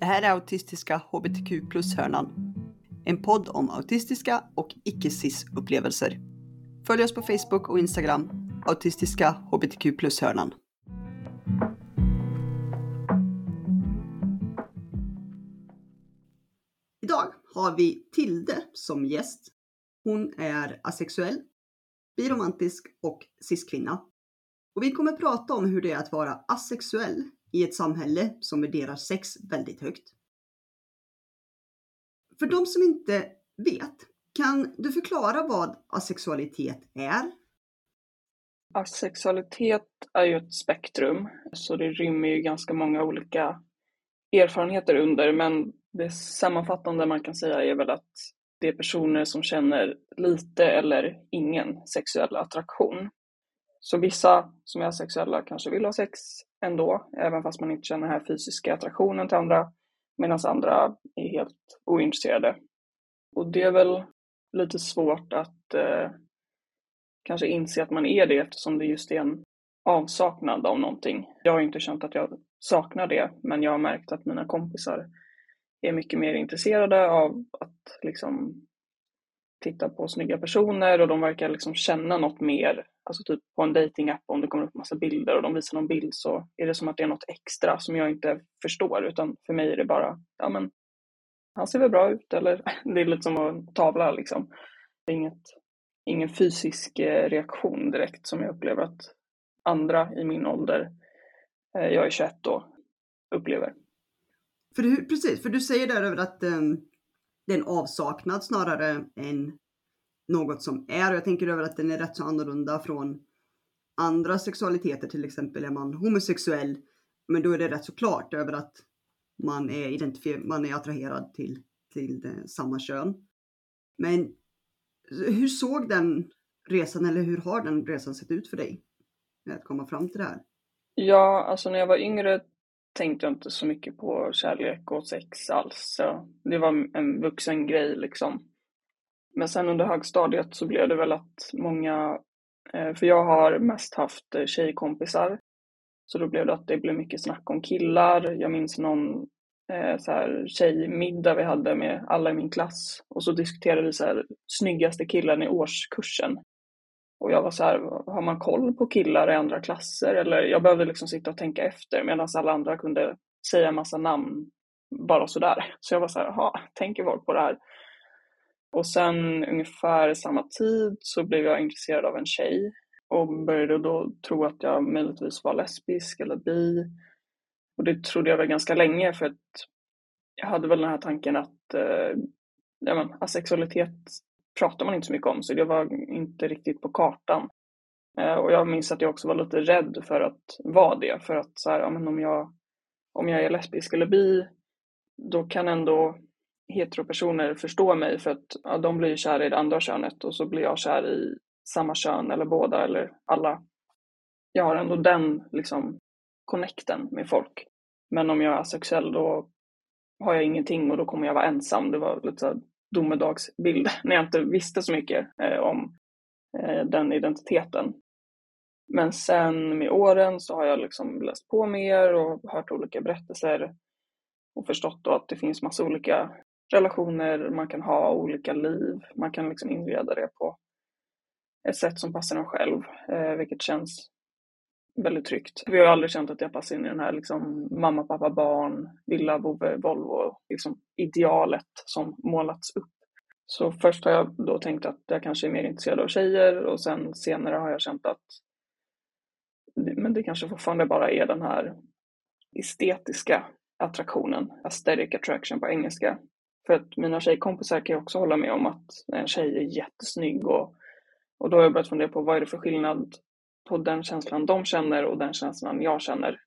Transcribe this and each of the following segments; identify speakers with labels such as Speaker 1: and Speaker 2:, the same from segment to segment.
Speaker 1: Det här är Autistiska HBTQ plus-hörnan. En podd om autistiska och icke-cis-upplevelser. Följ oss på Facebook och Instagram, Autistiska HBTQ plus-hörnan. Idag har vi Tilde som gäst. Hon är asexuell, biromantisk och cis-kvinna. Och vi kommer prata om hur det är att vara asexuell i ett samhälle som värderar sex väldigt högt. För de som inte vet, kan du förklara vad asexualitet är?
Speaker 2: Asexualitet är ju ett spektrum, så det rymmer ju ganska många olika erfarenheter under, men det sammanfattande man kan säga är väl att det är personer som känner lite eller ingen sexuell attraktion. Så vissa som är asexuella kanske vill ha sex ändå, även fast man inte känner den här fysiska attraktionen till andra, medan andra är helt ointresserade. Och det är väl lite svårt att eh, kanske inse att man är det eftersom det just är en avsaknad av någonting. Jag har inte känt att jag saknar det, men jag har märkt att mina kompisar är mycket mer intresserade av att liksom titta på snygga personer och de verkar liksom känna något mer. Alltså typ på en datingapp om det kommer upp massa bilder och de visar någon bild så är det som att det är något extra som jag inte förstår utan för mig är det bara, ja men han ser väl bra ut eller det är lite som en tavla liksom. Det är inget, ingen fysisk eh, reaktion direkt som jag upplever att andra i min ålder, eh, jag är 21 då, upplever.
Speaker 1: För du, precis, för du säger där över att um, det är en avsaknad snarare än något som är. Och jag tänker över att den är rätt så annorlunda från andra sexualiteter. Till exempel är man homosexuell, men då är det rätt så klart över att man är, identifier- man är attraherad till, till det, samma kön. Men hur såg den resan eller hur har den resan sett ut för dig? Med Att komma fram till det här?
Speaker 2: Ja, alltså när jag var yngre tänkte jag inte så mycket på kärlek och sex alls. Så det var en vuxen grej liksom. Men sen under högstadiet så blev det väl att många, eh, för jag har mest haft eh, tjejkompisar, så då blev det att det blev mycket snack om killar. Jag minns någon eh, så här, tjejmiddag vi hade med alla i min klass och så diskuterade vi så här, snyggaste killen i årskursen. Och jag var så här, har man koll på killar i andra klasser? Eller jag behövde liksom sitta och tänka efter medan alla andra kunde säga en massa namn bara sådär. Så jag var så här, jaha, tänker folk på det här? Och sen ungefär samma tid så blev jag intresserad av en tjej och började då tro att jag möjligtvis var lesbisk eller bi. Och det trodde jag väl ganska länge för att jag hade väl den här tanken att eh, ja, men, asexualitet pratar man inte så mycket om så det var inte riktigt på kartan. Eh, och jag minns att jag också var lite rädd för att vara det för att så här, ja, men om, jag, om jag är lesbisk eller bi då kan ändå heteropersoner förstå mig för att ja, de blir kära i det andra könet och så blir jag kär i samma kön eller båda eller alla. Jag har ändå den liksom connecten med folk. Men om jag är asexuell då har jag ingenting och då kommer jag vara ensam. Det var lite så domedagsbild när jag inte visste så mycket eh, om eh, den identiteten. Men sen med åren så har jag liksom läst på mer och hört olika berättelser och förstått då att det finns massa olika relationer, man kan ha olika liv, man kan liksom inreda det på ett sätt som passar en själv, eh, vilket känns väldigt tryggt. Vi har aldrig känt att jag passar in i den här liksom, mamma, pappa, barn, villa, vovve, Volvo, liksom, idealet som målats upp. Så först har jag då tänkt att jag kanske är mer intresserad av tjejer och sen senare har jag känt att men det kanske fortfarande bara är den här estetiska attraktionen, aesthetic attraction på engelska. För att mina tjejkompisar kan ju också hålla med om att en tjej är jättesnygg och, och då har jag börjat fundera på vad är det för skillnad på den känslan de känner och den känslan jag känner.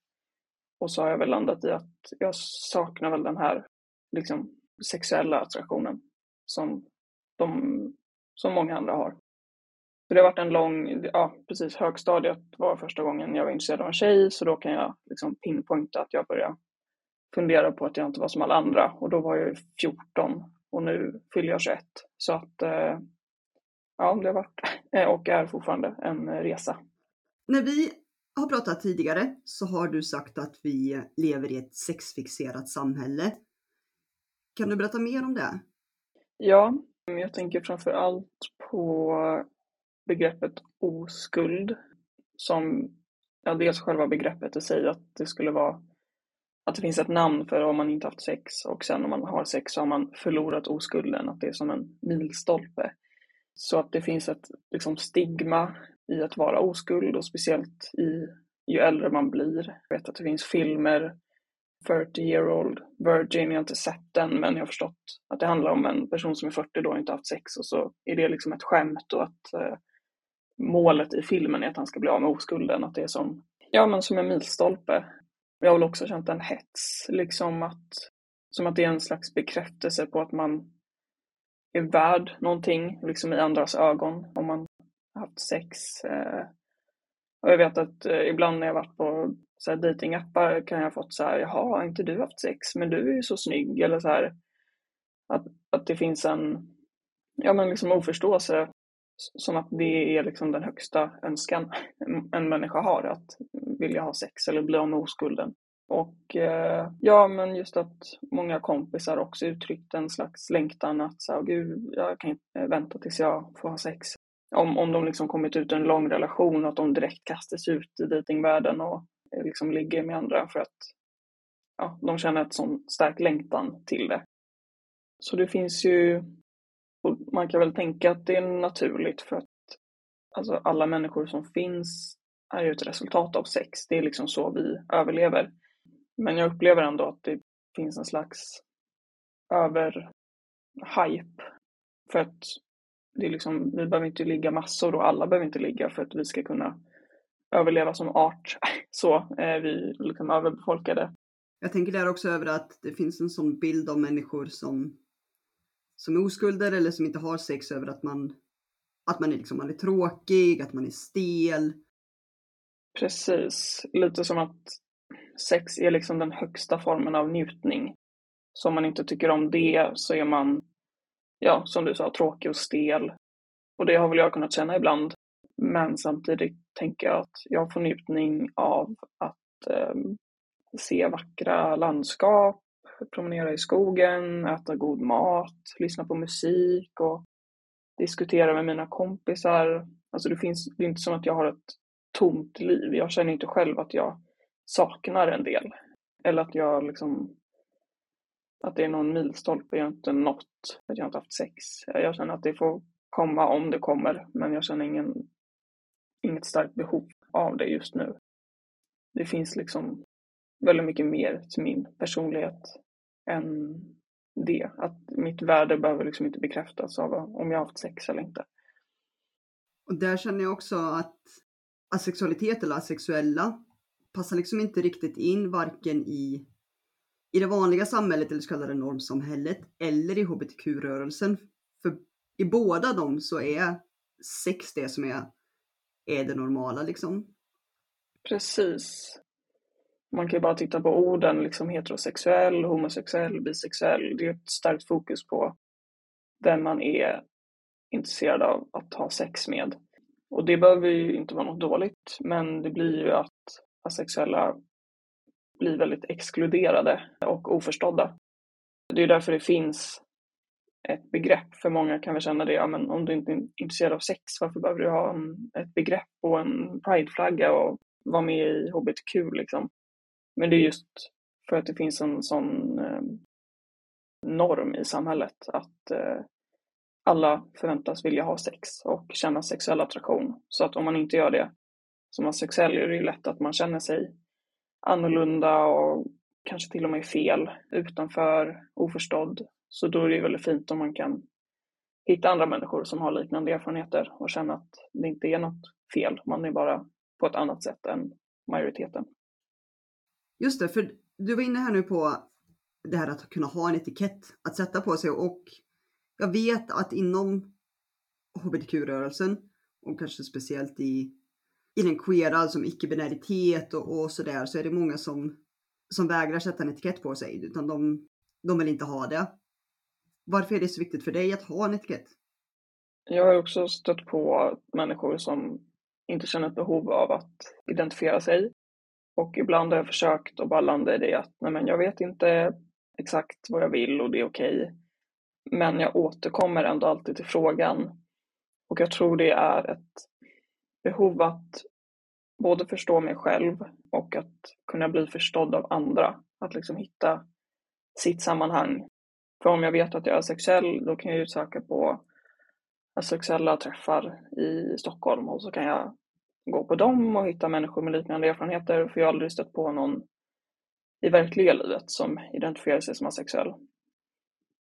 Speaker 2: Och så har jag väl landat i att jag saknar väl den här liksom, sexuella attraktionen som, de, som många andra har. Så det har varit en lång, ja precis, högstadiet var första gången jag var intresserad av en tjej så då kan jag liksom pinpointa att jag började fundera på att jag inte var som alla andra och då var jag 14 och nu fyller jag 21. Så att eh, ja, det har varit och är fortfarande en resa.
Speaker 1: När vi har pratat tidigare så har du sagt att vi lever i ett sexfixerat samhälle. Kan du berätta mer om det?
Speaker 2: Ja, jag tänker framför allt på begreppet oskuld som, ja dels själva begreppet i sig, att det skulle vara att det finns ett namn för om man inte haft sex och sen om man har sex så har man förlorat oskulden, att det är som en milstolpe. Så att det finns ett liksom, stigma i att vara oskuld och speciellt i, ju äldre man blir. Jag vet att det finns filmer, 30 year old virgin, jag har inte sett den men jag har förstått att det handlar om en person som är 40 då och inte haft sex och så är det liksom ett skämt och att eh, målet i filmen är att han ska bli av med oskulden, att det är som, ja men som en milstolpe. Jag har väl också känt en hets, liksom att, som att det är en slags bekräftelse på att man är värd någonting, liksom i andras ögon, om man haft sex. Eh, och jag vet att eh, ibland när jag varit på så här datingappar kan jag ha fått så här, jaha, har inte du haft sex? Men du är ju så snygg. Eller så här, att, att det finns en, ja men liksom oförståelse som att det är liksom den högsta önskan en människa har, att vilja ha sex eller bli av med oskulden. Och eh, ja, men just att många kompisar också uttryckt en slags längtan att så, gud, jag kan inte eh, vänta tills jag får ha sex. Om, om de liksom kommit ut ur en lång relation och att de direkt kastas ut i dejtingvärlden och eh, liksom ligger med andra för att ja, de känner ett sån stark längtan till det. Så det finns ju, man kan väl tänka att det är naturligt för att alltså alla människor som finns är ju ett resultat av sex. Det är liksom så vi överlever. Men jag upplever ändå att det finns en slags över-hype. För att det är liksom, vi behöver inte ligga massor och alla behöver inte ligga för att vi ska kunna överleva som art. Så är vi liksom överbefolkade.
Speaker 1: Jag tänker där också över att det finns en sån bild av människor som, som är oskulder eller som inte har sex över att man, att man, är liksom, man är tråkig, att man är stel.
Speaker 2: Precis, lite som att sex är liksom den högsta formen av njutning. Så om man inte tycker om det så är man, ja, som du sa, tråkig och stel. Och det har väl jag kunnat känna ibland. Men samtidigt tänker jag att jag får njutning av att eh, se vackra landskap, promenera i skogen, äta god mat, lyssna på musik och diskutera med mina kompisar. Alltså det finns, det är inte som att jag har ett tomt liv. Jag känner inte själv att jag saknar en del. Eller att jag liksom att det är någon milstolpe jag inte nått, att jag inte haft sex. Jag känner att det får komma om det kommer, men jag känner ingen, inget starkt behov av det just nu. Det finns liksom väldigt mycket mer till min personlighet än det. Att mitt värde behöver liksom inte bekräftas av om jag har haft sex eller inte.
Speaker 1: Och där känner jag också att asexualitet eller asexuella passar liksom inte riktigt in varken i, i det vanliga samhället eller så kallade normsamhället eller i hbtq-rörelsen. För i båda dem så är sex det som är, är det normala liksom.
Speaker 2: Precis. Man kan ju bara titta på orden liksom heterosexuell, homosexuell, bisexuell. Det är ett starkt fokus på vem man är intresserad av att ha sex med. Och det behöver ju inte vara något dåligt, men det blir ju att asexuella blir väldigt exkluderade och oförstådda. Det är därför det finns ett begrepp. För många kan väl känna det, ja, men om du inte är intresserad av sex, varför behöver du ha en, ett begrepp och en prideflagga och vara med i hbtq liksom? Men det är just för att det finns en sån eh, norm i samhället att eh, alla förväntas vilja ha sex och känna sexuell attraktion. Så att om man inte gör det som asexuell är det ju lätt att man känner sig annorlunda och kanske till och med fel, utanför, oförstådd. Så då är det väldigt fint om man kan hitta andra människor som har liknande erfarenheter och känna att det inte är något fel, man är bara på ett annat sätt än majoriteten.
Speaker 1: Just det, för du var inne här nu på det här att kunna ha en etikett att sätta på sig och jag vet att inom hbtq-rörelsen och kanske speciellt i i den queera, alltså icke-binäritet och, och sådär, så är det många som, som vägrar sätta en etikett på sig, utan de, de vill inte ha det. Varför är det så viktigt för dig att ha en etikett?
Speaker 2: Jag har också stött på människor som inte känner ett behov av att identifiera sig. Och ibland har jag försökt och bara landa i det att nej men jag vet inte exakt vad jag vill och det är okej. Okay. Men jag återkommer ändå alltid till frågan. Och jag tror det är ett behov att både förstå mig själv och att kunna bli förstådd av andra. Att liksom hitta sitt sammanhang. För om jag vet att jag är sexuell, då kan jag ju söka på sexuella träffar i Stockholm och så kan jag gå på dem och hitta människor med liknande erfarenheter för jag har aldrig stött på någon i verkliga livet som identifierar sig som asexuell.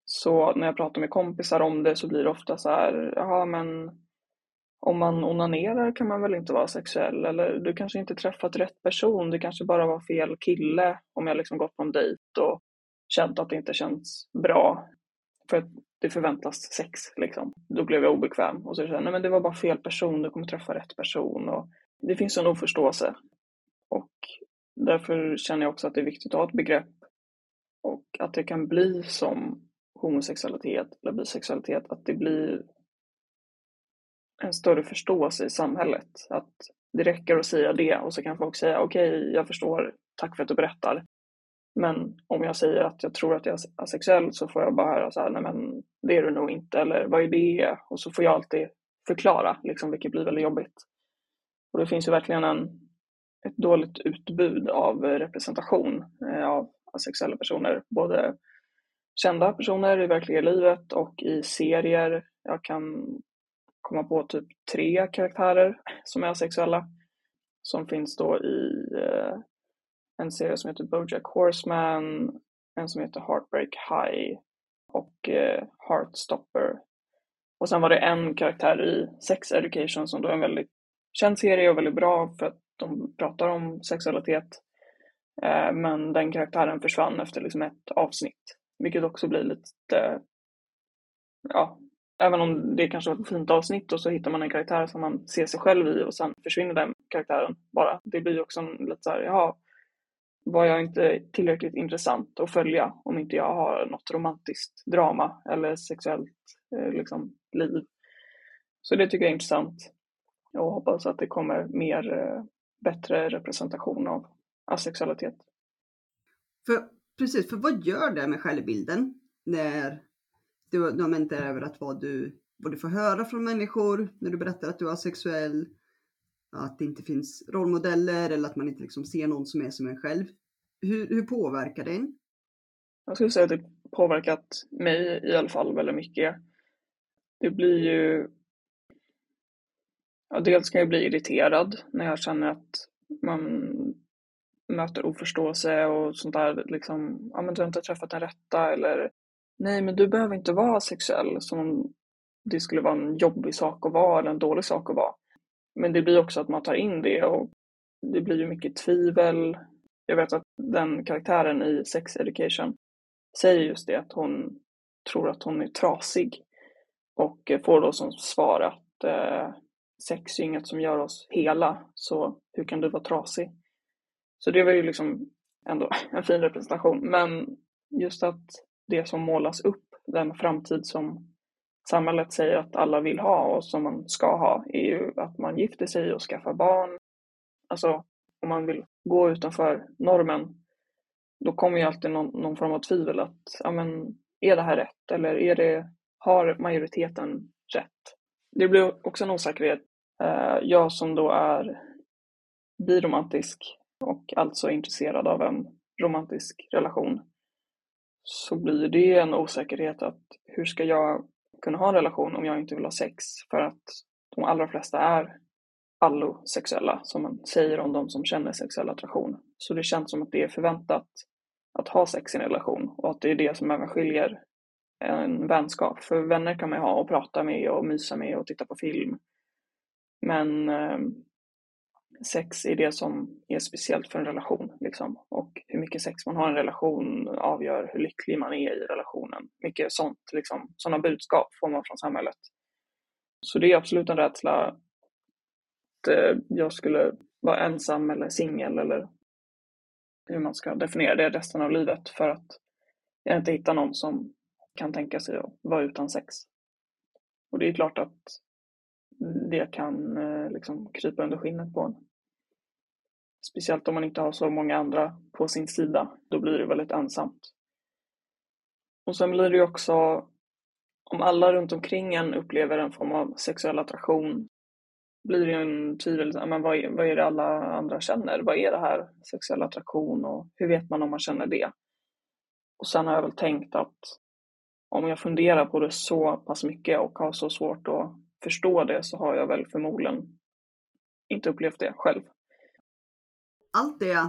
Speaker 2: Så när jag pratar med kompisar om det så blir det ofta så här, jaha men om man onanerar kan man väl inte vara sexuell eller du kanske inte träffat rätt person, det kanske bara var fel kille om jag liksom gått på en dejt och känt att det inte känns bra. För att det förväntas sex liksom. Då blev jag obekväm och så säger nej men det var bara fel person, du kommer träffa rätt person. Och det finns en oförståelse. Och därför känner jag också att det är viktigt att ha ett begrepp och att det kan bli som homosexualitet eller bisexualitet, att det blir en större förståelse i samhället. Att det räcker att säga det och så kan folk säga okej, okay, jag förstår, tack för att du berättar. Men om jag säger att jag tror att jag är asexuell så får jag bara höra så här, nej men det är du nog inte, eller vad är det? Och så får jag alltid förklara, liksom, vilket blir väldigt jobbigt. Och det finns ju verkligen en, ett dåligt utbud av representation eh, av asexuella personer, både kända personer i verkliga livet och i serier. Jag kan komma på typ tre karaktärer som är asexuella som finns då i eh, en serie som heter Bojack Horseman, en som heter Heartbreak High och eh, Heartstopper. Och sen var det en karaktär i Sex Education som då är en väldigt känd serie och väldigt bra för att de pratar om sexualitet. Eh, men den karaktären försvann efter liksom ett avsnitt, vilket också blir lite, ja, även om det kanske var ett fint avsnitt och så hittar man en karaktär som man ser sig själv i och sen försvinner den karaktären bara. Det blir ju också en, lite så här, jaha, var jag inte tillräckligt intressant att följa om inte jag har något romantiskt drama eller sexuellt eh, liksom, liv. Så det tycker jag är intressant och hoppas att det kommer mer eh, bättre representation av asexualitet.
Speaker 1: För, precis, för vad gör det med självbilden när du, du har över att vad du, vad du får höra från människor när du berättar att du är asexuell att det inte finns rollmodeller eller att man inte liksom ser någon som är som en själv. Hur, hur påverkar det en?
Speaker 2: Jag skulle säga att det påverkat mig i alla fall väldigt mycket. Det blir ju... Ja, dels kan jag bli irriterad när jag känner att man möter oförståelse och sånt där. Liksom, ja men du har inte träffat den rätta eller nej men du behöver inte vara sexuell som om det skulle vara en jobbig sak att vara eller en dålig sak att vara. Men det blir också att man tar in det och det blir ju mycket tvivel. Jag vet att den karaktären i Sex Education säger just det att hon tror att hon är trasig och får då som svar att eh, sex är inget som gör oss hela, så hur kan du vara trasig? Så det var ju liksom ändå en fin representation. Men just att det som målas upp, den framtid som samhället säger att alla vill ha och som man ska ha är ju att man gifter sig och skaffar barn. Alltså om man vill gå utanför normen då kommer ju alltid någon, någon form av tvivel att ja, men, är det här rätt eller är det, har majoriteten rätt? Det blir också en osäkerhet. Eh, jag som då är biromantisk och alltså intresserad av en romantisk relation så blir det en osäkerhet att hur ska jag kunna ha en relation om jag inte vill ha sex. För att de allra flesta är allosexuella, som man säger om de som känner sexuell attraktion. Så det känns som att det är förväntat att ha sex i en relation och att det är det som även skiljer en vänskap. För vänner kan man ju ha och prata med och mysa med och titta på film. Men ehm, sex är det som är speciellt för en relation. Liksom. Och hur mycket sex man har i en relation avgör hur lycklig man är i relationen. Mycket sånt, liksom, sådana budskap får man från samhället. Så det är absolut en rädsla att eh, jag skulle vara ensam eller singel eller hur man ska definiera det resten av livet för att jag inte hittar någon som kan tänka sig att vara utan sex. Och det är klart att det kan eh, liksom krypa under skinnet på en. Speciellt om man inte har så många andra på sin sida, då blir det väldigt ensamt. Och sen blir det ju också, om alla runt omkring en upplever en form av sexuell attraktion, blir det ju en tydlig, liksom, men vad, är, vad är det alla andra känner? Vad är det här sexuell attraktion och hur vet man om man känner det? Och sen har jag väl tänkt att om jag funderar på det så pass mycket och har så svårt att förstå det så har jag väl förmodligen inte upplevt det själv.
Speaker 1: Allt det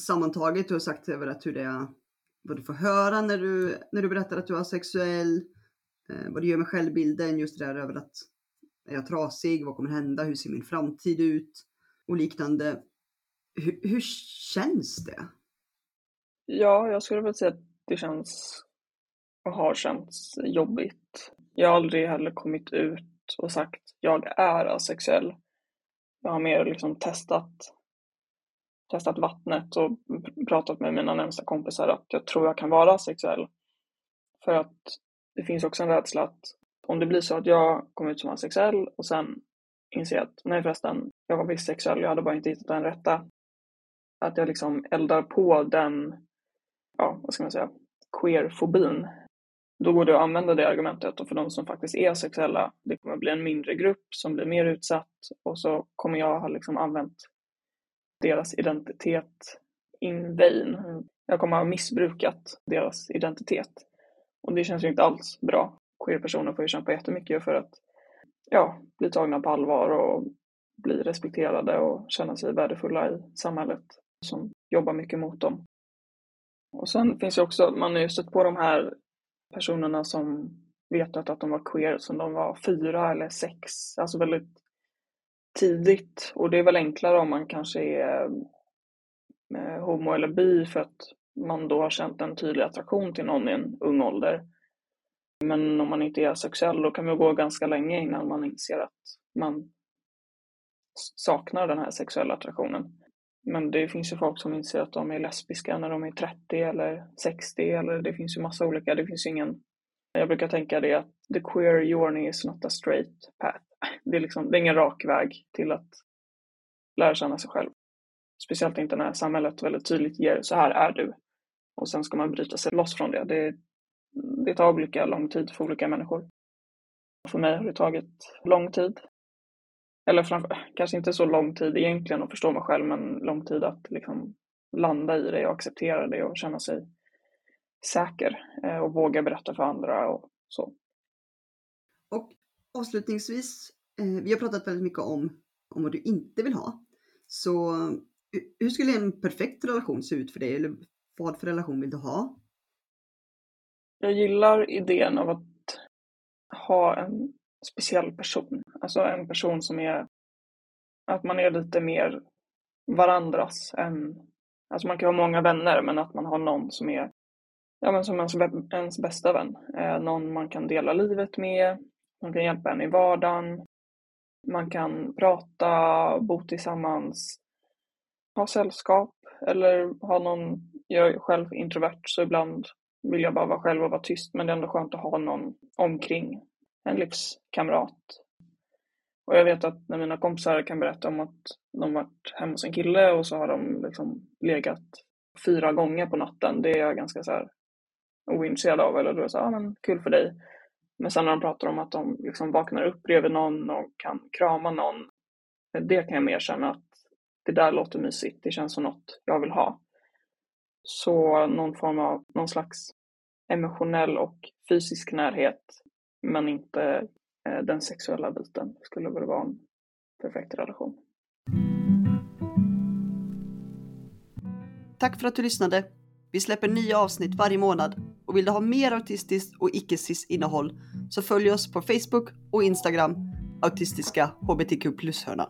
Speaker 1: sammantaget, du har sagt över att hur det är, vad du får höra när du, när du berättar att du är sexuell, eh, vad du gör med självbilden, just det där över att är jag trasig, vad kommer hända, hur ser min framtid ut och liknande. Hur, hur känns det?
Speaker 2: Ja, jag skulle väl säga att det känns och har känts jobbigt. Jag har aldrig heller kommit ut och sagt jag är asexuell. Jag har mer liksom testat, testat vattnet och pratat med mina närmsta kompisar att jag tror jag kan vara sexuell. För att det finns också en rädsla att om det blir så att jag kommer ut som asexuell och sen inser att nej förresten, jag var visst sexuell, jag hade bara inte hittat den rätta. Att jag liksom eldar på den, ja vad ska man säga, queerfobin då går det att använda det argumentet och för de som faktiskt är sexuella, det kommer bli en mindre grupp som blir mer utsatt och så kommer jag ha liksom använt deras identitet in vain. Jag kommer ha missbrukat deras identitet. Och det känns ju inte alls bra. Queer-personer får ju kämpa jättemycket för att ja, bli tagna på allvar och bli respekterade och känna sig värdefulla i samhället som jobbar mycket mot dem. Och sen finns det också, man har ju stött på de här personerna som vetat att de var queer som de var fyra eller sex, alltså väldigt tidigt. Och det är väl enklare om man kanske är eh, homo eller bi för att man då har känt en tydlig attraktion till någon i en ung ålder. Men om man inte är sexuell då kan det gå ganska länge innan man inser att man saknar den här sexuella attraktionen. Men det finns ju folk som inser att de är lesbiska när de är 30 eller 60 eller det finns ju massa olika, det finns ju ingen jag brukar tänka det att the queer journey is not a straight path. Det är, liksom, det är ingen rak väg till att lära känna sig själv. Speciellt inte när samhället väldigt tydligt ger så här är du. Och sen ska man bryta sig loss från det. Det, det tar olika lång tid för olika människor. För mig har det tagit lång tid eller framför, kanske inte så lång tid egentligen att förstå mig själv, men lång tid att liksom landa i det och acceptera det och känna sig säker eh, och våga berätta för andra och så.
Speaker 1: Och avslutningsvis, eh, vi har pratat väldigt mycket om, om vad du inte vill ha. Så hur skulle en perfekt relation se ut för dig? Eller vad för relation vill du ha?
Speaker 2: Jag gillar idén av att ha en speciell person. Alltså en person som är, att man är lite mer varandras än, alltså man kan ha många vänner men att man har någon som är, ja men som ens, ens bästa vän. Eh, någon man kan dela livet med, man kan hjälpa en i vardagen, man kan prata, bo tillsammans, ha sällskap eller ha någon, jag är själv introvert så ibland vill jag bara vara själv och vara tyst men det är ändå skönt att ha någon omkring en livskamrat. Och jag vet att när mina kompisar kan berätta om att de varit hemma hos en kille och så har de liksom legat fyra gånger på natten. Det är jag ganska så här ointresserad av. Eller då är det så här, ah, men kul för dig. Men sen när de pratar om att de liksom vaknar upp bredvid någon och kan krama någon. Det kan jag mer känna att det där låter mysigt. Det känns som något jag vill ha. Så någon form av, någon slags emotionell och fysisk närhet men inte eh, den sexuella biten skulle väl vara en perfekt relation.
Speaker 1: Tack för att du lyssnade. Vi släpper nya avsnitt varje månad och vill du ha mer autistiskt och icke-cis innehåll så följ oss på Facebook och Instagram, autistiska hbtq plus-hörnan.